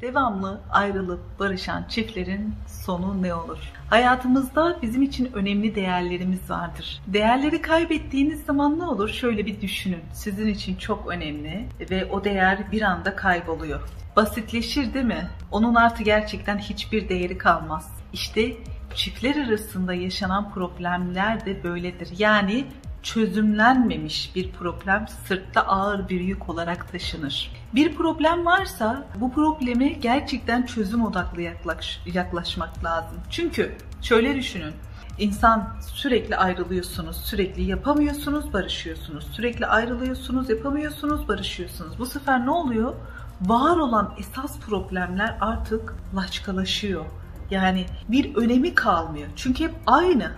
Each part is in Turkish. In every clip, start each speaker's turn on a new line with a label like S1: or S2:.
S1: devamlı ayrılıp barışan çiftlerin sonu ne olur? Hayatımızda bizim için önemli değerlerimiz vardır. Değerleri kaybettiğiniz zaman ne olur? Şöyle bir düşünün. Sizin için çok önemli ve o değer bir anda kayboluyor. Basitleşir değil mi? Onun artı gerçekten hiçbir değeri kalmaz. İşte çiftler arasında yaşanan problemler de böyledir. Yani çözümlenmemiş bir problem sırtta ağır bir yük olarak taşınır. Bir problem varsa bu probleme gerçekten çözüm odaklı yaklaş, yaklaşmak lazım. Çünkü şöyle düşünün. İnsan sürekli ayrılıyorsunuz, sürekli yapamıyorsunuz, barışıyorsunuz. Sürekli ayrılıyorsunuz, yapamıyorsunuz, barışıyorsunuz. Bu sefer ne oluyor? Var olan esas problemler artık laçkalaşıyor. Yani bir önemi kalmıyor. Çünkü hep aynı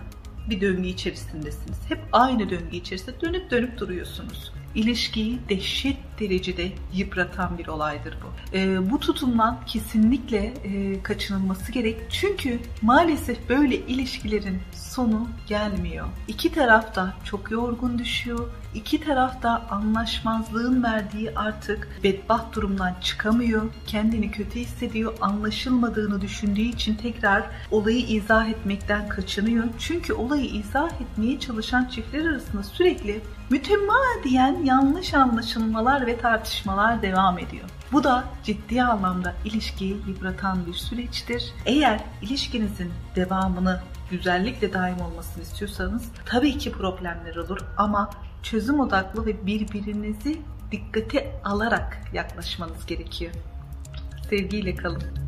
S1: bir döngü içerisindesiniz. Hep aynı döngü içerisinde dönüp dönüp duruyorsunuz. İlişkiyi dehşet derecede yıpratan bir olaydır bu. E, bu tutumdan kesinlikle e, kaçınılması gerek. Çünkü maalesef böyle ilişkilerin sonu gelmiyor. İki taraf da çok yorgun düşüyor. İki taraf da anlaşmazlığın verdiği artık bedbaht durumdan çıkamıyor. Kendini kötü hissediyor. Anlaşılmadığını düşündüğü için tekrar olayı izah etmekten kaçınıyor. Çünkü olayı izah etmeye çalışan çiftler arasında sürekli mütemadiyen yanlış anlaşılmalar ve tartışmalar devam ediyor. Bu da ciddi anlamda ilişkiyi yıpratan bir süreçtir. Eğer ilişkinizin devamını güzellikle daim olmasını istiyorsanız tabii ki problemler olur ama çözüm odaklı ve birbirinizi dikkate alarak yaklaşmanız gerekiyor. Sevgiyle kalın.